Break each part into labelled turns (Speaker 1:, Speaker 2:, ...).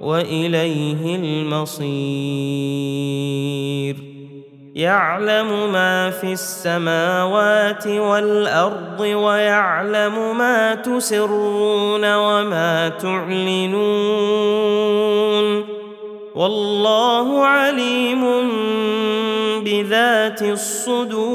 Speaker 1: وإليه المصير. يعلم ما في السماوات والأرض ويعلم ما تسرون وما تعلنون. والله عليم بذات الصدور.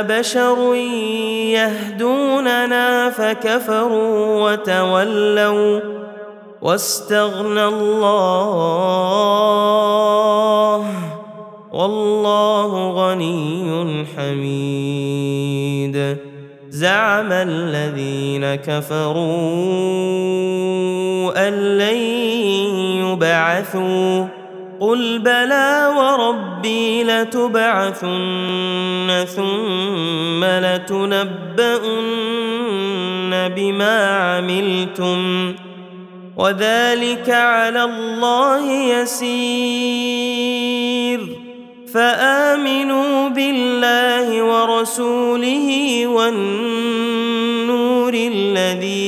Speaker 1: ابشر يهدوننا فكفروا وتولوا واستغنى الله والله غني حميد زعم الذين كفروا أن لن يبعثوا قل بلى وربي لتبعثن ثم لتنبؤن بما عملتم وذلك على الله يسير فامنوا بالله ورسوله والنور الذي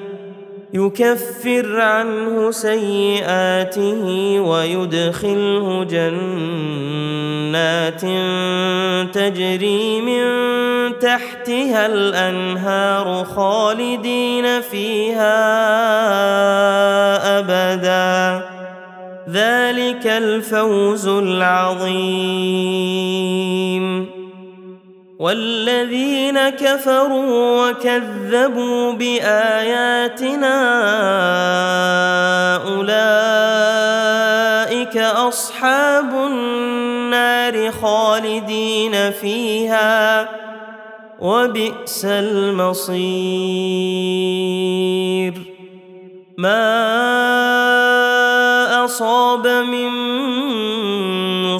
Speaker 1: يكفر عنه سيئاته ويدخله جنات تجري من تحتها الأنهار خالدين فيها أبدا. ذلك الفوز العظيم. والذين كفروا وكذبوا بآياتنا أولئك أصحاب النار خالدين فيها وبئس المصير. ما أصاب من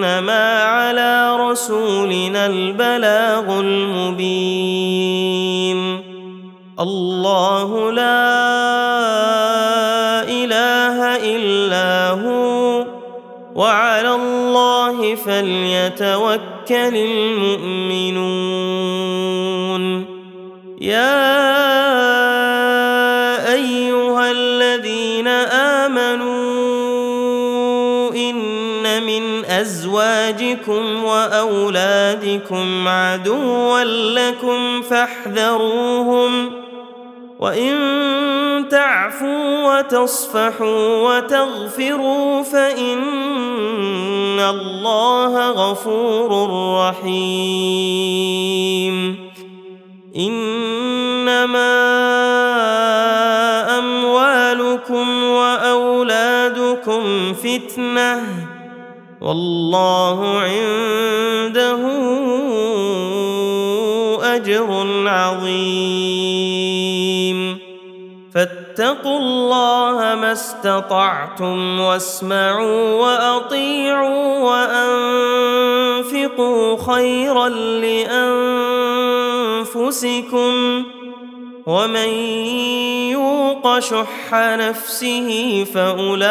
Speaker 1: فانما على رسولنا البلاغ المبين. الله لا إله إلا هو وعلى الله فليتوكل المؤمنون. يا أزواجكم وأولادكم عدوا لكم فاحذروهم وإن تعفوا وتصفحوا وتغفروا فإن الله غفور رحيم. إنما أموالكم وأولادكم فتنة. والله عنده أجر عظيم. فاتقوا الله ما استطعتم واسمعوا وأطيعوا وأنفقوا خيرا لأنفسكم. ومن يوق شح نفسه فأولئك